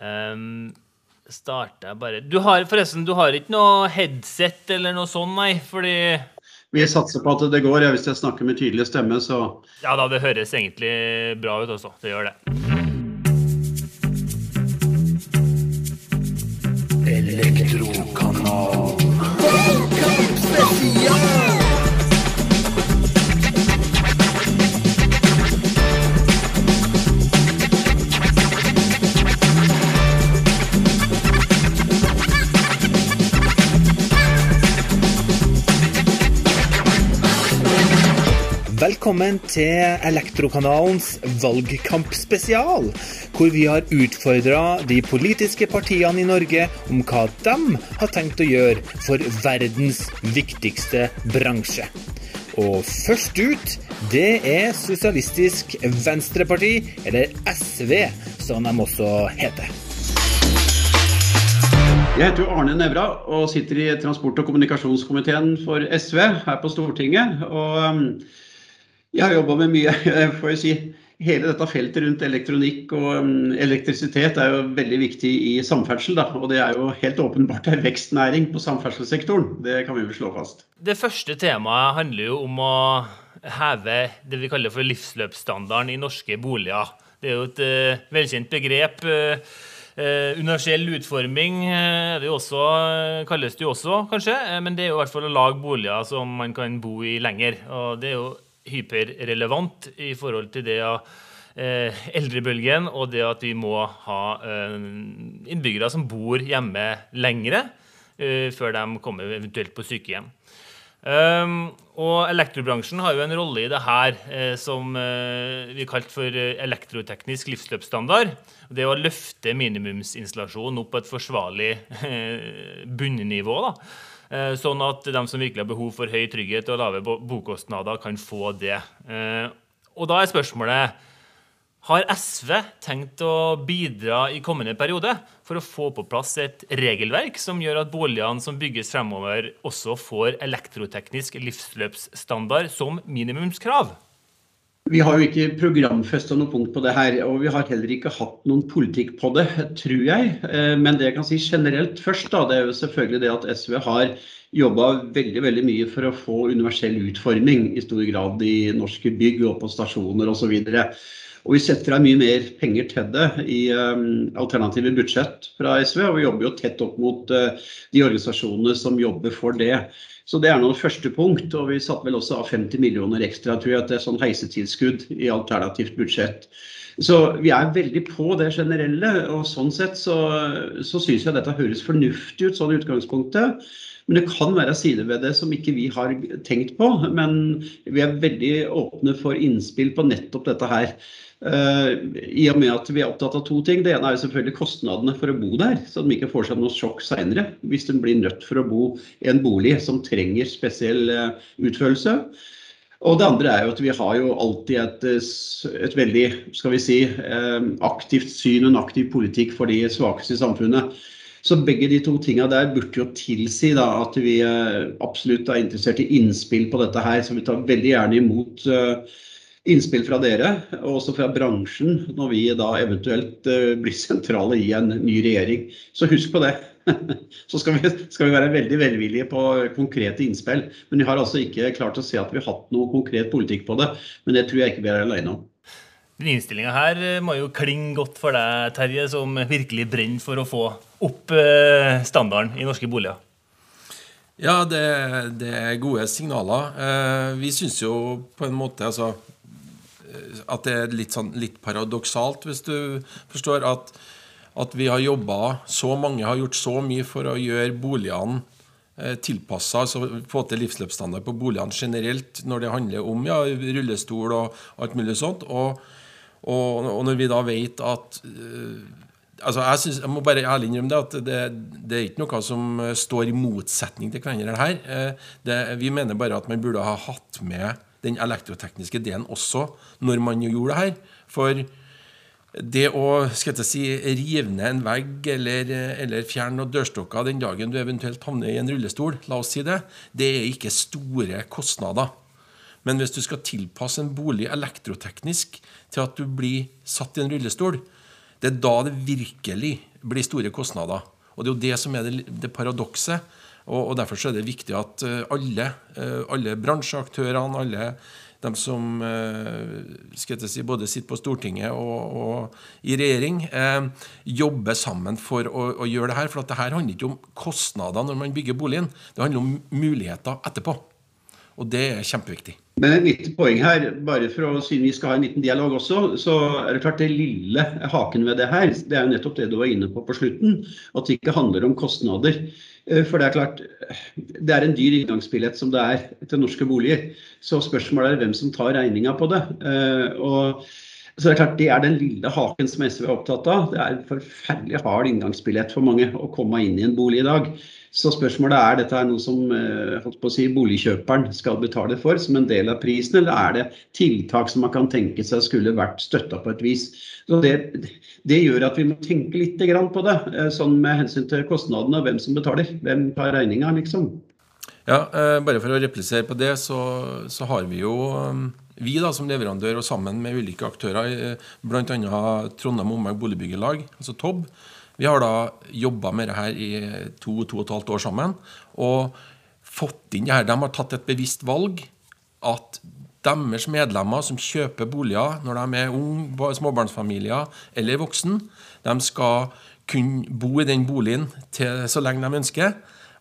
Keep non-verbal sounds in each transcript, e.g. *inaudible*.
Um, starter jeg bare Du har forresten, du har ikke noe headset eller noe sånt, nei? Fordi Vi satser på at det går. Ja, hvis jeg snakker med tydelig stemme, så Ja da, det høres egentlig bra ut også. Det gjør det. Velkommen til Elektrokanalens valgkampspesial, hvor vi har utfordra de politiske partiene i Norge om hva de har tenkt å gjøre for verdens viktigste bransje. Og først ut, det er Sosialistisk Venstreparti, eller SV, som de også heter. Jeg heter Arne Nævra og sitter i transport- og kommunikasjonskomiteen for SV her på Stortinget. Og um, jeg har jobba med mye, *laughs* får jeg si. Hele dette feltet rundt elektronikk og um, elektrisitet er jo veldig viktig i samferdsel. Da. Og det er jo helt åpenbart en vekstnæring på samferdselssektoren. Det kan vi vel slå fast. Det første temaet handler jo om å heve det vi kaller for livsløpsstandarden i norske boliger. Det er jo et uh, velkjent begrep. Uh, Uh, universell utforming uh, det også, kalles det jo også, kanskje. men det er jo i hvert fall å lage boliger som man kan bo i lenger. Og det er jo hyperrelevant i forhold til det av eldrebølgen og det at vi må ha innbyggere som bor hjemme lengre før de kommer eventuelt på sykehjem. Um, og elektrobransjen har jo en rolle i det her eh, som eh, vi kalte for elektroteknisk livsløpsstandard. Det å løfte minimumsinstallasjonen opp på et forsvarlig eh, bunnivå. da. Eh, sånn at de som virkelig har behov for høy trygghet og lave bokostnader, kan få det. Eh, og da er spørsmålet har SV tenkt å bidra i kommende periode for å få på plass et regelverk som gjør at boligene som bygges fremover, også får elektroteknisk livsløpsstandard som minimumskrav? Vi har jo ikke programfesta noe punkt på det her, og vi har heller ikke hatt noen politikk på det, tror jeg. Men det jeg kan si generelt først, da, det er jo selvfølgelig det at SV har jobba veldig veldig mye for å få universell utforming i stor grad i norske bygg og på stasjoner osv. Og vi setter av mye mer penger til det i um, alternative budsjett fra SV. Og vi jobber jo tett opp mot uh, de organisasjonene som jobber for det. Så det er noe første punkt. Og vi satte vel også av 50 millioner ekstra, tror jeg, til sånn heisetilskudd i alternativt budsjett. Så vi er veldig på det generelle, og sånn sett så, så syns jeg dette høres fornuftig ut sånn i utgangspunktet. Men det kan være sider ved det som ikke vi har tenkt på. Men vi er veldig åpne for innspill på nettopp dette her. Uh, I og med at vi er opptatt av to ting. Det ene er jo selvfølgelig kostnadene for å bo der, så de ikke får seg noe sjokk seinere hvis de blir nødt for å bo i en bolig som trenger spesiell uh, utførelse. Og det andre er jo at vi har jo alltid et, et veldig skal vi si, aktivt syn og en aktiv politikk for de svakeste i samfunnet. Så begge de to tinga der burde jo tilsi da, at vi absolutt er interessert i innspill på dette her. Så vi tar veldig gjerne imot innspill fra dere, og også fra bransjen, når vi da eventuelt blir sentrale i en ny regjering. Så husk på det. *laughs* Så skal vi, skal vi være veldig velvillige på konkrete innspill. Men vi har altså ikke klart å se at vi har hatt noe konkret politikk på det. Men det tror jeg ikke vi er alene om. Den innstillinga her må jo klinge godt for deg, Terje, som virkelig brenner for å få opp standarden i norske boliger. Ja, det, det er gode signaler. Vi syns jo på en måte altså at det er litt, sånn, litt paradoksalt, hvis du forstår, at, at vi har jobba Så mange har gjort så mye for å gjøre boligene eh, tilpassa, altså få til livsløpsstandard på boligene generelt når det handler om ja, rullestol og alt mulig sånt. Og, og, og når vi da vet at uh, altså jeg, synes, jeg, må bare ærlig innrømme det, at det, det, er ikke noe som står i motsetning til hverandre her. Uh, det, vi mener bare at man burde ha hatt med den elektrotekniske delen også når man jo gjorde det her. For det å skal jeg si, rive ned en vegg eller, eller fjerne noen dørstokker den dagen du eventuelt havner i en rullestol, la oss si det, det er ikke store kostnader. Men hvis du skal tilpasse en bolig elektroteknisk til at du blir satt i en rullestol, det er da det virkelig blir store kostnader. Og Det er jo det som er det, det paradokset. Og, og, Derfor er det viktig at alle, alle bransjeaktørene, alle de som eh, si, både sitter på Stortinget og, og i regjering, eh, jobber sammen for å, å, gjøre det her. For det her handler ikke om kostnader når man bygger boligen, det handler om muligheter etterpå. Og det er kjempeviktig. Men et lite poeng her, bare for å, siden vi skal ha en liten dialog også, så er det klart det lille haken ved det her, det er jo nettopp det du var inne på på slutten. At det ikke handler om kostnader. Eh, for det er klart, det er en dyr inngangsbillett som det er til norske boliger. Så spørsmålet er hvem som tar regninga på det. Eh, og så det er klart, det er den lille haken som SV er opptatt av. Det er en forferdelig hard inngangsbillett for mange å komme inn i en bolig i dag. Så spørsmålet er dette er noe som eh, holdt på å si, boligkjøperen skal betale for som en del av prisen, eller er det tiltak som man kan tenke seg skulle vært støtta på et vis. Det, det, gjør at vi må tenke litt på det, eh, sånn med hensyn til kostnadene og hvem som betaler. Hvem tar regninga, liksom. Ja, eh, Bare for å replisere på det, så, så har vi jo vi da som leverandør og sammen med ulike aktører, bl.a. Trondheim Omegn Boligbyggelag, altså TOB, vi har da jobba med det her i to, to og et halvt år sammen. Og fått inn det her. De har tatt et bevisst valg at deres medlemmer som kjøper boliger når de er unge, småbarnsfamilier eller voksen, de skal kunne bo i den boligen til så lenge de ønsker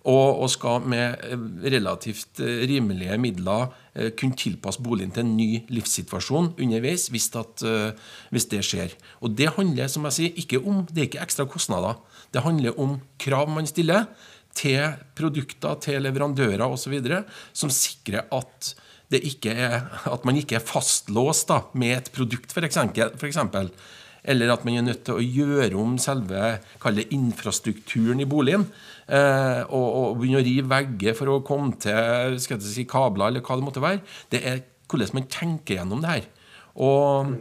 og, og skal med eh, relativt eh, rimelige midler eh, kunne tilpasse boligen til en ny livssituasjon underveis hvis, at, hvis, det skjer. Og Det handler som jeg sier, ikke om, det er ikke ekstra kostnader. Det handler om krav man stiller til produkter, til leverandører osv. som sikrer at, er, at man ikke er fastlåst da, med et produkt, f.eks. Eller at man er nødt til å gjøre om selve infrastrukturen i boligen. Eh, og, og begynne å rive vegger for å komme til skal jeg si, kabler, eller hva det måtte være. Det er hvordan man tenker gjennom det her. Og,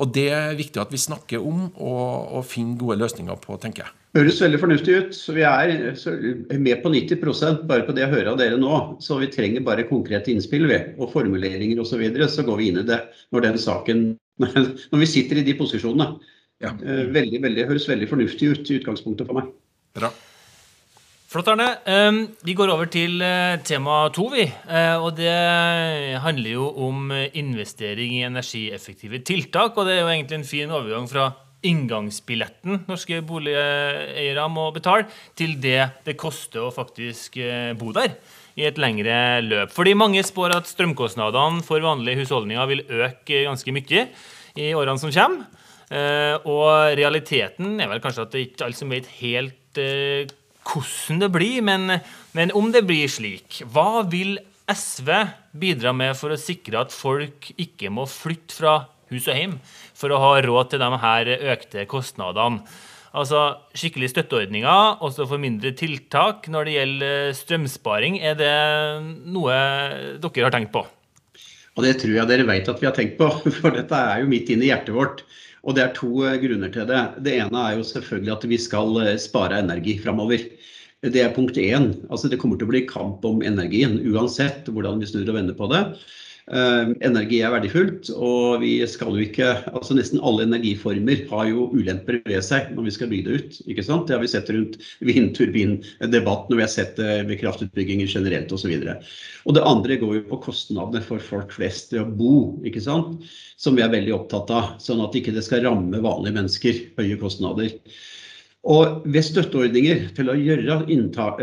og det er viktig at vi snakker om og, og finner gode løsninger på, tenker jeg. Høres veldig fornuftig ut. så Vi er med på 90% bare på det jeg hører av dere nå. Så vi trenger bare konkrete innspill vi, og formuleringer osv. Så, videre, så går vi inn i det når den saken *laughs* Når vi sitter i de posisjonene. Ja. Eh, veldig, veldig, høres veldig fornuftig ut i utgangspunktet for meg. Bra. Flott, Arne. Vi går over til eh, tema to, vi. Eh, og det handler jo om investering i energieffektive tiltak. Og det er jo egentlig en fin overgang fra inngangsbilletten norske boligeiere må betale, til det det koster å faktisk eh, bo der i et lengre løp. Fordi mange spår at strømkostnadene for vanlige husholdninger vil øke ganske mye i årene som kommer. Og realiteten er vel kanskje at det ikke er alle som vet helt hvordan det blir, men, men om det blir slik, hva vil SV bidra med for å sikre at folk ikke må flytte fra hus og hjem for å ha råd til de her økte kostnadene? Altså skikkelig støtteordninger, også for mindre tiltak når det gjelder strømsparing. Er det noe dere har tenkt på? Og Det tror jeg dere vet at vi har tenkt på, *laughs* for dette er jo midt inn i hjertet vårt. Og Det er to grunner til det. Det ene er jo selvfølgelig at vi skal spare energi framover. Det er punkt én. Altså, det kommer til å bli kamp om energien, uansett hvordan vi snur og vender på det. Uh, energi er verdifullt, og vi skal jo ikke altså Nesten alle energiformer har jo ulemper ved seg når vi skal bygge det ut. ikke sant? Det har vi sett rundt vindturbindebatten, og vi har sett det ved kraftutbygginger generelt osv. Og, det andre går jo på kostnadene for folk flest ved å bo, ikke sant? som vi er veldig opptatt av. Sånn at ikke det skal ramme vanlige mennesker, høye kostnader. Og ved støtteordninger til å gjøre inntak,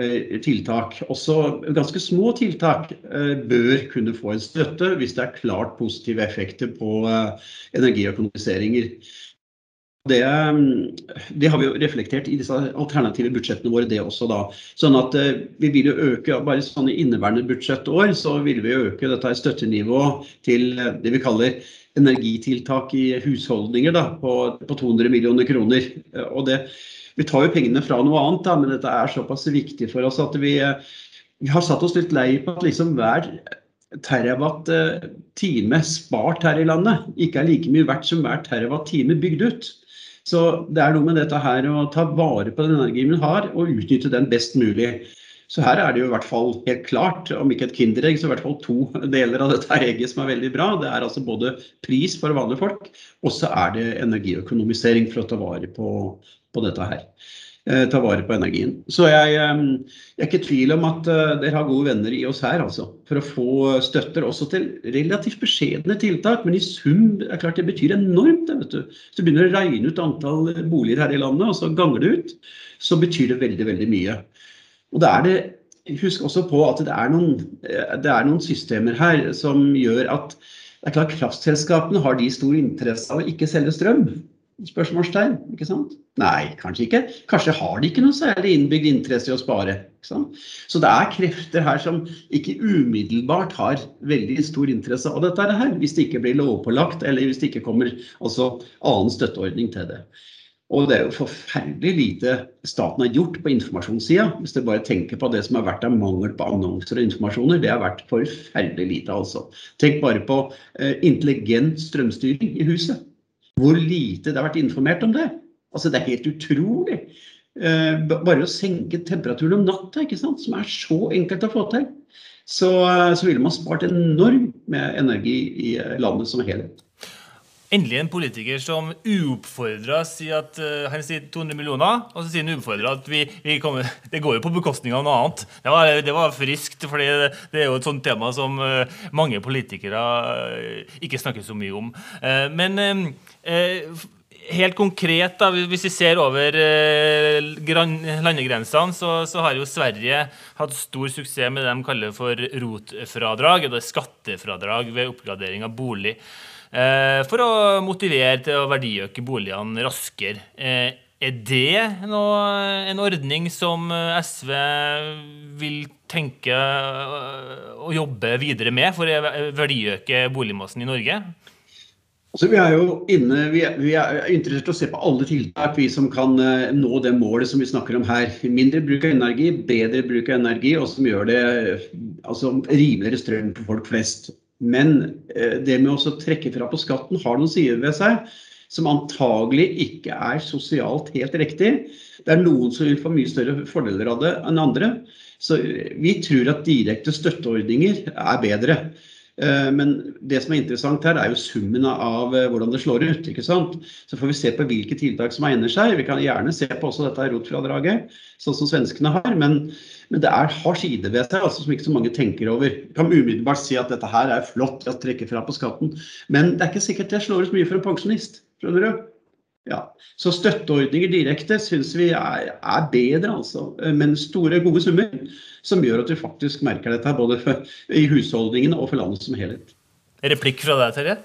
tiltak, også ganske små tiltak, eh, bør kunne få en støtte hvis det er klart positive effekter på eh, energiøkonomiseringer. Det, det, har vi jo reflektert i disse alternative budsjettene våre, det også da. Sånn at vi vil jo øke, bare sånn i inneværende budsjettår, så vil vi øke dette støttenivået til det vi kaller energitiltak i husholdninger da, på, på 200 millioner kroner. Og det, vi tar jo pengene fra noe annet, da, men dette er såpass viktig for oss at vi, vi har satt oss litt lei på at liksom hver terawatt-time spart her i landet ikke er like mye verdt som hver terawatt-time bygd ut. Så det er noe med dette her å ta vare på den energien vi har, og utnytte den best mulig. Så her er det jo i hvert fall helt klart, om ikke et kinderegg, så i hvert fall to deler av dette egget som er veldig bra. Det er altså både pris for vanlige folk, og så er det energiøkonomisering for å ta vare på, på dette her. Eh, ta vare på energien. Så jeg, eh, jeg er ikke i tvil om at eh, dere har gode venner i oss her, altså. For å få støtter også til relativt beskjedne tiltak. Men i sum er klart det betyr enormt. vet du. Hvis du begynner å regne ut antall boliger her i landet, og så ganger det ut, så betyr det veldig, veldig mye. Og da er det Husk også på at det er, noen, det er noen systemer her som gjør at det er klart Kraftselskapene har de stor interesse av å ikke selge strøm. Spørsmålstegn, ikke sant? Nei, kanskje ikke. Kanskje har de ikke noe særlig innbygd interesse i å spare. ikke sant? Så det er krefter her som ikke umiddelbart har veldig stor interesse av dette her, hvis det ikke blir lovpålagt, eller hvis det ikke kommer altså, annen støtteordning til det. Og det er jo forferdelig lite staten har gjort på informasjonssida. Hvis du bare tenker på det som har vært av mangel på annonser og informasjoner. Det har vært forferdelig lite, altså. Tenk bare på eh, intelligent strømstyring i huset. Hvor lite det har vært informert om det. Altså, det er helt utrolig. Eh, bare å senke temperaturen om natta, ikke sant? som er så enkelt å få til, så, eh, så ville man spart enormt med energi i eh, landet som helhet. Endelig en politiker som uoppfordra sier at uh, han sier 200 millioner, og så sier han uoppfordra at vi, vi kommer, *laughs* det går jo på bekostning av noe annet. Det var, det var friskt, for det, det, er jo et sånt tema som uh, mange politikere uh, ikke snakker så mye om. men helt konkret, da, hvis vi ser over landegrensene, så, så, har jo Sverige hatt stor suksess med det de kaller for rotfradrag, eller skattefradrag ved oppgradering av bolig. Eh, for å motivere til å verdiøke boligene raskere. Eh, er det noe, en ordning som eh, SV vil tenke å jobbe videre med for å verdiøke boligmassen i Norge? Altså, vi, er jo inne, vi, er, vi er interessert i å se på alle tiltak vi som kan nå det målet som vi snakker om her. Mindre bruk av energi, bedre bruk av energi, og som gjør det altså, rimeligere strøm for folk flest. Men eh, det med å trekke fra på skatten har noen sider ved seg som antagelig ikke er sosialt helt riktig. Det er noen som vil få mye større fordeler av det enn andre. Så eh, vi tror at direkte støtteordninger er bedre. Eh, men det som er interessant her, er jo summen av hvordan det slår ut. ikke sant? Så får vi se på hvilke tiltak som egner seg. Vi kan gjerne se på også dette rotfradraget, sånn som svenskene har. Men men det er, har sider ved seg altså, som ikke så mange tenker over. Vi kan umiddelbart si at dette her er flott å trekke fra på skatten, men det er ikke sikkert det slår ut mye for en pensjonist. skjønner du? Ja. Så støtteordninger direkte syns vi er, er, bedre, altså. Men store, gode summer som gjør at vi faktisk merker dette både i husholdningene og for landet som helhet. Replikk fra deg, Terje?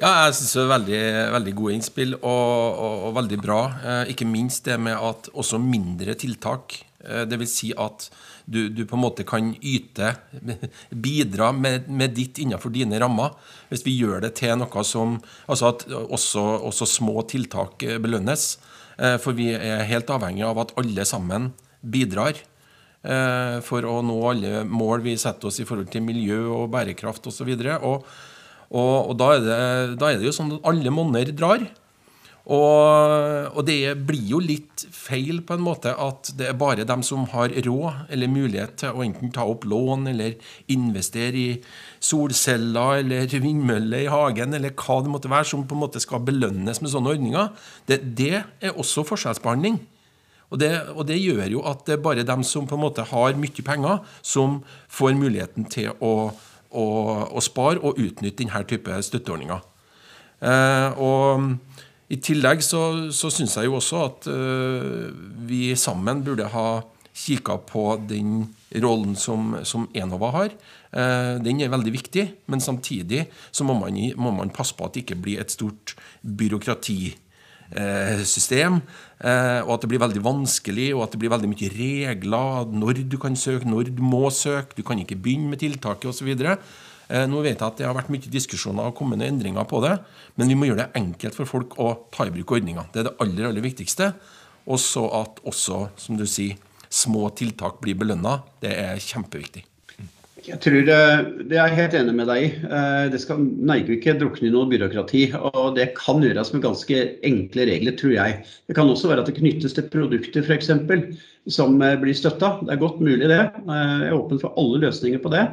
Ja, jeg syns det er veldig, veldig gode innspill og, og, og veldig bra. Eh, ikke minst det med at også mindre tiltak Eh, Dvs. Si at du, du, på en måte kan yte, *laughs* bidra med, med, ditt innenfor dine rammer. Hvis vi gjør det til noe som Altså at også, også små tiltak eh, belønnes. Eh, for vi er helt avhengig av at alle sammen bidrar for å nå alle mål vi setter oss i forhold til miljø og bærekraft osv. Og, og, og, og da, er det, da er det jo sånn at alle monner drar. Og, og, det blir jo litt feil på en måte at det er bare dem som har råd eller mulighet til å enten ta opp lån eller investere i solceller eller vindmøller i hagen eller hva det måtte være, som på en måte skal belønnes med sånne ordninger. Det, det er også forskjellsbehandling. Og det, og det, gjør jo at det er bare dem som på en måte har mye penger, som får muligheten til å, å, å spare og utnytte denne type støtteordninger. Eh, og i tillegg så, så syns jeg jo også at uh, vi sammen burde ha kikka på den rollen som, som Enova har. Uh, den er veldig viktig, men samtidig så må man, må man passe på at det ikke blir et stort byråkratisystem. Uh, og at det blir veldig vanskelig, og at det blir veldig mye regler. Når du kan søke, når du må søke. Du kan ikke begynne med tiltaket osv. Eh, nå vet jeg at det har vært mye diskusjoner og kommende endringer på det, men vi må gjøre det enkelt for folk å ta i bruk ordninga. Det er det aller, aller viktigste. Og så at også, som du sier, små tiltak blir belønna. Det er kjempeviktig. Jeg tror det, det er jeg helt enig med deg i. Eh, det skal Norge ikke drukne i noe byråkrati. Og det kan gjøres med ganske enkle regler, tror jeg. Det kan også være at det knyttes til produkter f.eks. som eh, blir støtta. Det er godt mulig det. Jeg er åpen for alle løsninger på det.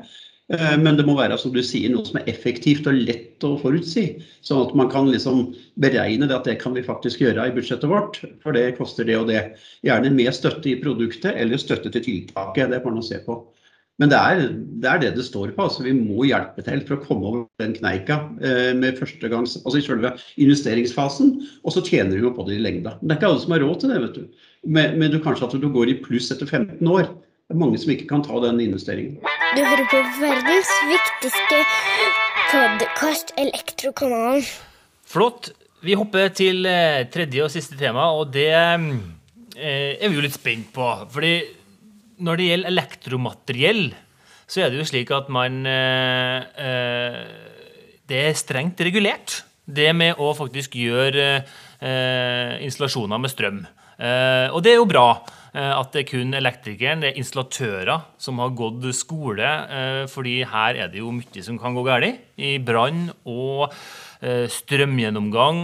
Eh, men det må være som du sier, noe som er effektivt og lett å forutsi. Sånn at man kan liksom beregne det at det kan vi faktisk gjøre i budsjettet vårt. For det koster det og det. Gjerne med støtte i produktet eller støtte til tiltaket. Det får man se på. Men det er, det er, det det står på. altså Vi må hjelpe til for å komme over den kneika med med førstegangs, altså i selve investeringsfasen. Og så tjener du jo på det i lengda. Men det er ikke alle som har råd til det. vet du. Men, men du kanskje at du går i pluss etter 15 år. Det er mange som ikke kan ta den investeringen. Du hører på verdens viktigste podkast, Elektrokanalen. Flott. Vi hopper til eh, tredje og siste tema, og det eh, er vi jo litt spent på. Fordi når det gjelder elektromateriell, så er det jo slik at man eh, Det er strengt regulert, det med å faktisk gjøre installasjoner med strøm. og det er jo bra. Eh, at det er kun elektrikeren, det er installatører som har gått skole. Eh, fordi her er det jo mye som kan gå galt. I brann og eh, strømgjennomgang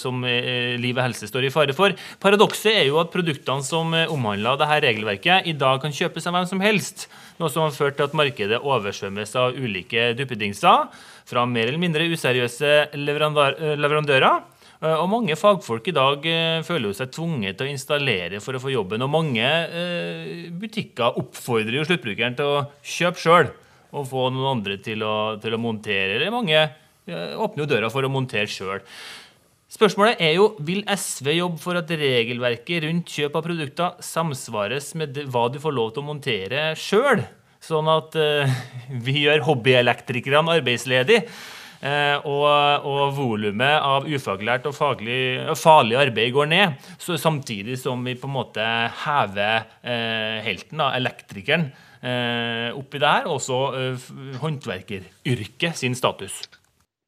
som liv og helse står i fare for. Paradokset er jo at produktene som omhandler dette regelverket, i dag kan kjøpes av hvem som helst. Noe som har ført til at markedet oversvømmes av ulike duppedingser fra mer eller mindre useriøse leverandører og mange fagfolk i dag eh, føler jo seg tvunget til å installere for å få jobben. Og mange eh, butikker oppfordrer jo sluttbrukeren til å kjøpe sjøl og få noen andre til å, til å montere. Eller mange åpner jo døra for å montere sjøl. Spørsmålet er jo vil SV jobbe for at regelverket rundt kjøp av produkter samsvares med hva du får lov til å montere sjøl, sånn at *laughs* vi gjør hobbyelektrikerne arbeidsledige. Eh, og, og volumet av ufaglært og faglig, farlig arbeid går ned, så samtidig som vi på en måte hever eh, helten, da, elektrikeren, eh, oppi det her, og også håndverkeryrket sin status.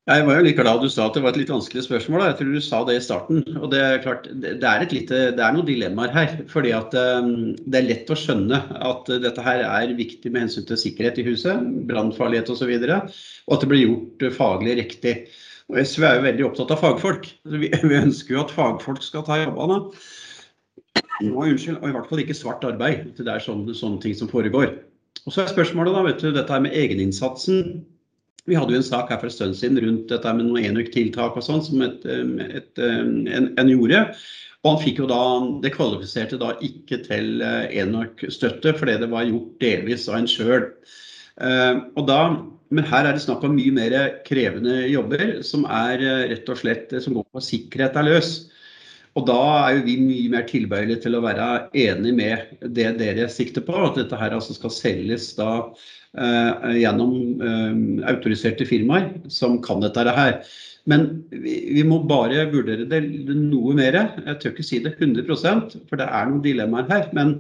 Jeg var jo like glad du sa at det var et litt vanskelig spørsmål. Jeg tror du sa det i starten. og Det er klart, det er, lite, det er noen dilemmaer her. fordi at um, Det er lett å skjønne at dette her er viktig med hensyn til sikkerhet i huset, brannfarlighet osv. Og, så og at det blir gjort faglig riktig. Og SV er jo veldig opptatt av fagfolk. Vi, *laughs* vi ønsker jo at fagfolk skal ta jobbene. Og, unnskyld, og i hvert fall ikke svart arbeid. Det er sånne, sånne ting som foregår. Og så er spørsmålet da, vet du, dette her med egeninnsatsen vi hadde jo en sak her for en stund siden rundt dette med noen enøktiltak og sånn som et, et, en, en, gjorde. Og han fikk jo da, Det kvalifiserte da ikke til eh, enøkstøtte fordi det var gjort delvis av en sjøl. Eh, men her er det snakk om mye mer krevende jobber som er eh, rett og slett som går på sikkerhet er løs. Og da er jo vi mye mer tilbøyelige til å være enig med det dere sikter på. At dette her altså skal selges da Eh, gjennom eh, autoriserte firmaer som kan dette her. Men vi, vi, må bare vurdere det noe mer. Jeg tør ikke si det 100% for det er noen dilemmaer her. Men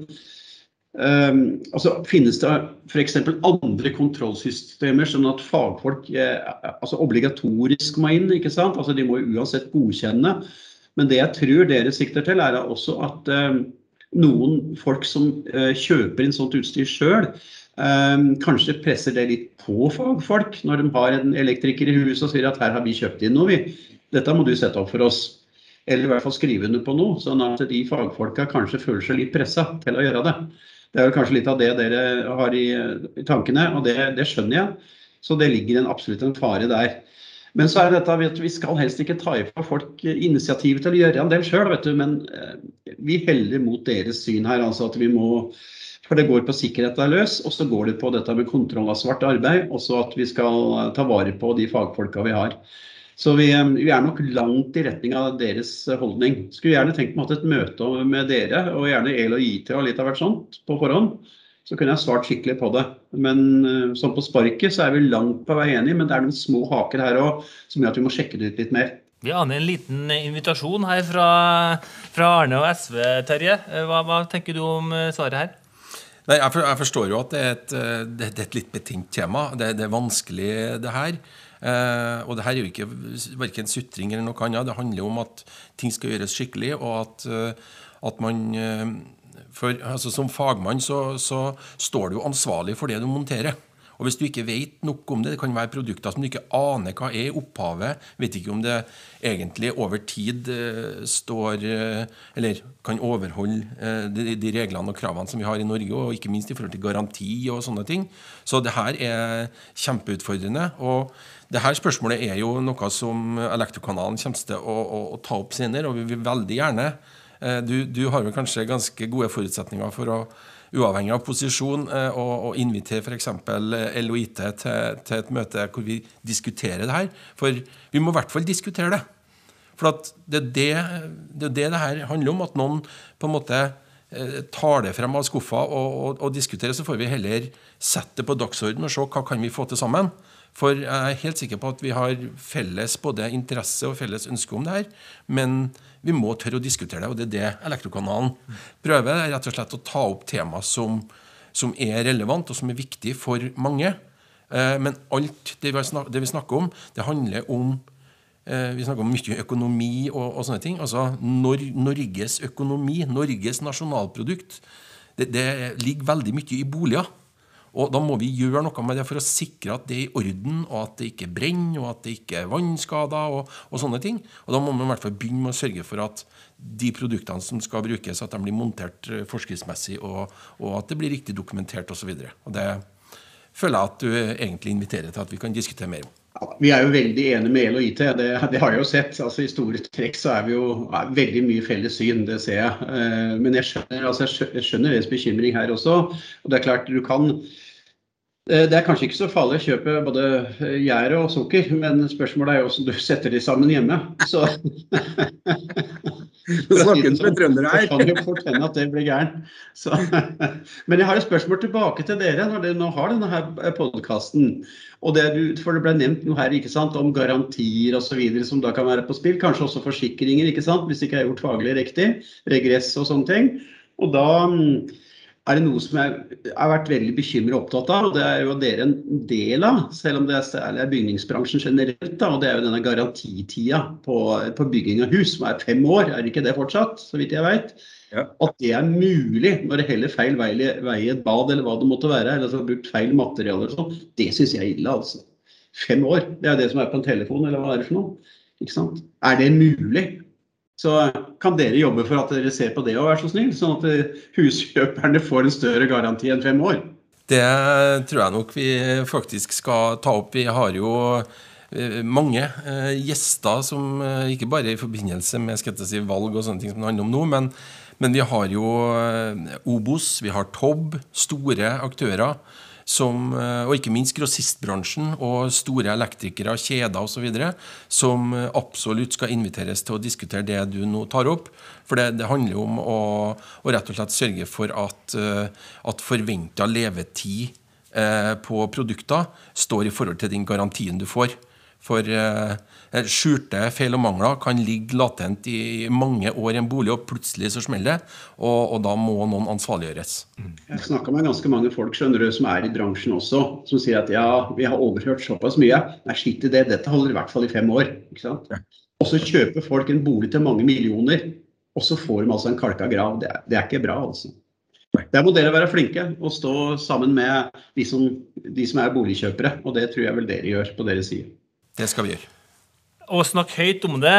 eh, altså, finnes det f.eks. andre kontrollsystemer, sånn at fagfolk eh, altså obligatorisk må inn? ikke sant? Altså, de må uansett godkjenne. Men det jeg tror dere sikter til, er også at um, noen folk som uh, kjøper inn sånt utstyr sjøl, Ehm, kanskje presser det litt på fagfolk når de har en elektriker i huset og sier at her har vi kjøpt inn noe, vi. Dette må du sette opp for oss. Eller i hvert fall skrive under på noe, sånn at de fagfolka kanskje føler seg litt pressa til å gjøre det. Det er kanskje litt av det dere har i tankene, og det, det, skjønner jeg. Så det ligger en, absolutt en fare der. Men så er det dette at vi skal helst ikke ta ifra folk initiativet til å gjøre en del sjøl, men eh, vi heller mot deres syn her. Altså at vi må for det går på sikkerhet er løs, og så går det på dette med kontroll av svart arbeid. og så at vi skal ta vare på de fagfolka vi har. Så vi, eh, vi, er nok langt i retning av deres holdning. Skulle gjerne tenkt meg hatt et møte med dere, og gjerne EL og IT og litt av hvert sånt på forhånd. Så kunne jeg svart skikkelig på det. Men sånn på sparket så er vi langt på vei enige, men det er noen små haker her òg som gjør at vi må sjekke det ut litt mer. Vi aner en liten invitasjon her fra, fra Arne og SV, Terje. Hva, hva tenker du om svaret her? Nei, jeg, for, jeg, forstår jo at det er et, eh, det, det er et litt betent tema. Det, det, er vanskelig, det her. Eh, og det her er jo ikke verken sutring eller noe annet. Det handler jo om at ting skal gjøres skikkelig, og at, eh, at man eh, for, altså, Som fagmann så, så, står du ansvarlig for det du monterer. Og hvis du ikke vet nok om det, det kan være produkter som du ikke aner hva er i opphavet, vet ikke om det egentlig over tid eh, står eh, Eller kan overholde eh, de, de, reglene og kravene som vi har i Norge, og ikke minst i forhold til garanti og sånne ting. Så det her er kjempeutfordrende. og det her spørsmålet er jo noe som Elektrokanalen kommer til å, å, å ta opp senere, og vi vil veldig gjerne du, du har jo kanskje ganske gode forutsetninger for å uavhengig av posisjon, og, og, invitere f.eks. LOIT til, til et møte hvor vi diskuterer det her. For vi må i hvert fall diskutere det. For det er det, det det, det her handler om. At noen på en måte eh, tar det frem av skuffa og, og, og diskuterer. Så får vi heller sette det på dagsordenen og se hva kan vi få til sammen. For jeg er helt sikker på at vi har felles både interesse og felles ønske om det her. Men vi må tørre å diskutere det, og det er det Elektrokanalen prøver. rett og slett Å ta opp tema som, som er relevant, og som er viktig for mange. Eh, men alt det vi, snakker, det vi, snakker om, det handler om eh, Vi snakker om mye økonomi og, og sånne ting. Altså Nor Norges økonomi, Norges nasjonalprodukt, det, det ligger veldig mye i boliger. Og Da må vi gjøre noe med det for å sikre at det er i orden, og at det ikke brenner, og at det ikke er vannskader og, og sånne ting. Og Da må man i hvert fall begynne med å sørge for at de produktene som skal brukes, at de blir montert eh, forskriftsmessig, og, og at det blir riktig dokumentert osv. Det føler jeg at du egentlig inviterer til at vi kan diskutere mer om. Vi er jo veldig enige med EL og IT, det, det, har jeg jo sett. Altså, I store trekk så er vi jo er veldig mye felles syn, det ser jeg. Eh, men jeg skjønner, altså, jeg skjønner deres bekymring her også. og det er klart du kan det er kanskje ikke så farlig å kjøpe både eh, gjær og sukker, men spørsmålet er jo hvordan du *laughs* setter de sammen hjemme. Så *laughs* Snakkes med trøndere her. Det kan jo fort hende at det blir gærent. *laughs* Men jeg har et spørsmål tilbake til dere når dere nå har denne her podkasten. For det ble nevnt noe her ikke sant, om garantier osv. som da kan være på spill. Kanskje også forsikringer, ikke sant, hvis det ikke er gjort faglig riktig. Regress og sånne ting. Og da mm, er det noe som jeg har vært veldig bekymret og opptatt av. og Det er jo dere en del av, selv om det er bygningsbransjen generelt. Da, og Det er jo denne garantitida på, på, bygging av hus, som er fem år. Er det ikke det fortsatt, så vidt jeg vet? Ja. At det er mulig når det heller feil vei, vei i et bad eller hva det måtte være, eller altså brukt feil materialer og sånn, det syns jeg er ille. altså. Fem år, det er det som er på en telefon, eller hva er det for noe? Ikke sant? Er det mulig? Så kan dere jobbe for at dere ser på det og vær så snill, sånn at eh, huskjøperne får en større garanti enn fem år? Det tror jeg nok vi faktisk skal ta opp. Vi har jo eh, mange eh, gjester som ikke bare i forbindelse med si, valg og sånne ting som det handler om nå, men, men vi har jo Obos, vi har Tobb, store aktører som, eh, og ikke minst grossistbransjen og store elektrikere, kjeder osv., som eh, absolutt skal inviteres til å diskutere det du nå tar opp. For det, det handler om å, å, rett og slett sørge for at, eh, at forventa levetid på produkter står i forhold til den garantien du får. For Eh, skjulte feil og mangler kan ligge latent i mange år i en bolig, og plutselig så smeller det. Og, og, da må noen ansvarliggjøres. Jeg snakka med ganske mange folk skjønner du, som er i bransjen også, som sier at ja, vi har overhørt såpass mye. Nei, skitt i det, dette holder i hvert fall i fem år. ikke sant? Og så kjøper folk en bolig til mange millioner, og så får de altså en kalka grav. Det er, det er ikke bra, altså. Der må dere være flinke og stå sammen med de som, de som er boligkjøpere. Og det tror jeg vel dere gjør på deres side. Det skal vi gjøre. Å snakke høyt om det,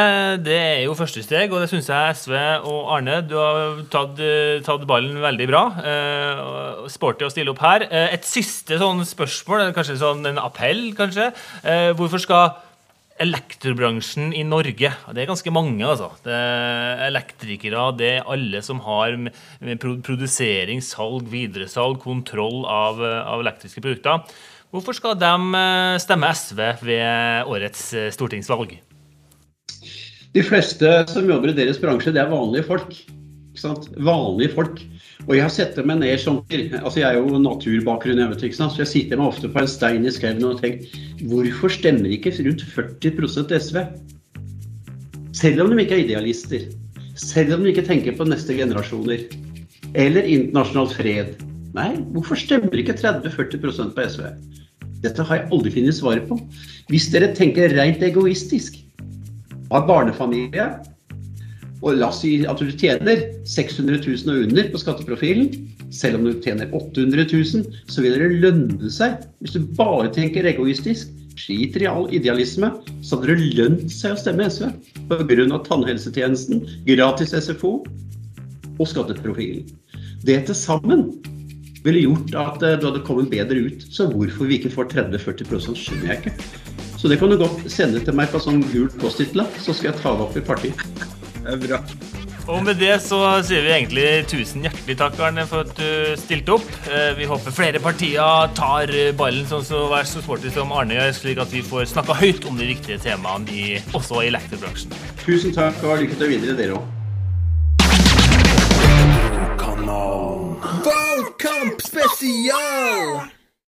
det er jo første steg, og det syns jeg SV og Arne Du har tatt, tatt ballen veldig bra. Eh, sporty å stille opp her. Eh, et siste sånn spørsmål, kanskje sånn en appell, kanskje. Eh, hvorfor skal elektrobransjen i Norge Det er ganske mange, altså. Det er elektrikere, det er alle som har med produsering, salg, videresalg, kontroll av, av elektriske produkter. Hvorfor skal de eh, stemme SV ved årets eh, stortingsvalg? De fleste som jobber i deres bransje, det er vanlige folk. Vanlige folk. Og jeg har sett meg ned som altså Jeg er jo naturbakgrunn, jeg vet ikke sant? så jeg sitter meg ofte på en stein i skauen og tenker hvorfor stemmer ikke rundt 40 SV? Selv om de ikke er idealister. Selv om de ikke tenker på neste generasjoner. Eller internasjonal fred. Nei, hvorfor stemmer ikke 30-40% på SV? Dette har jeg aldri funnet svaret på. Hvis dere tenker rent egoistisk, har barnefamilie, Og la oss si at du tjener 600 000 og under på skatteprofilen. Selv om du tjener 800 000, så vil det lønne seg. Hvis du bare tenker egoistisk, skiter i all idealisme, så hadde det lønt seg å stemme SV. Pga. tannhelsetjenesten, gratis SFO og skatteprofilen. Det til sammen ville gjort at eh, du hadde kommet bedre ut. Så hvorfor vi ikke får 30-40 skjønner jeg ikke. Så det kan du godt sende til meg på sånn gul Post-It-lapp, så skal jeg ta det opp i partiet. Det er bra. Og med det så sier vi egentlig tusen hjertelig takk, Arne, for at du stilte opp. Eh, Vi håper flere partier tar ballen sånn som vær så sporty som Arne gjør, slik at vi får snakka høyt om de viktige temaene i, også i elektrobransjen. Tusen takk, og lykke til videre, dere òg. Volcom Spécial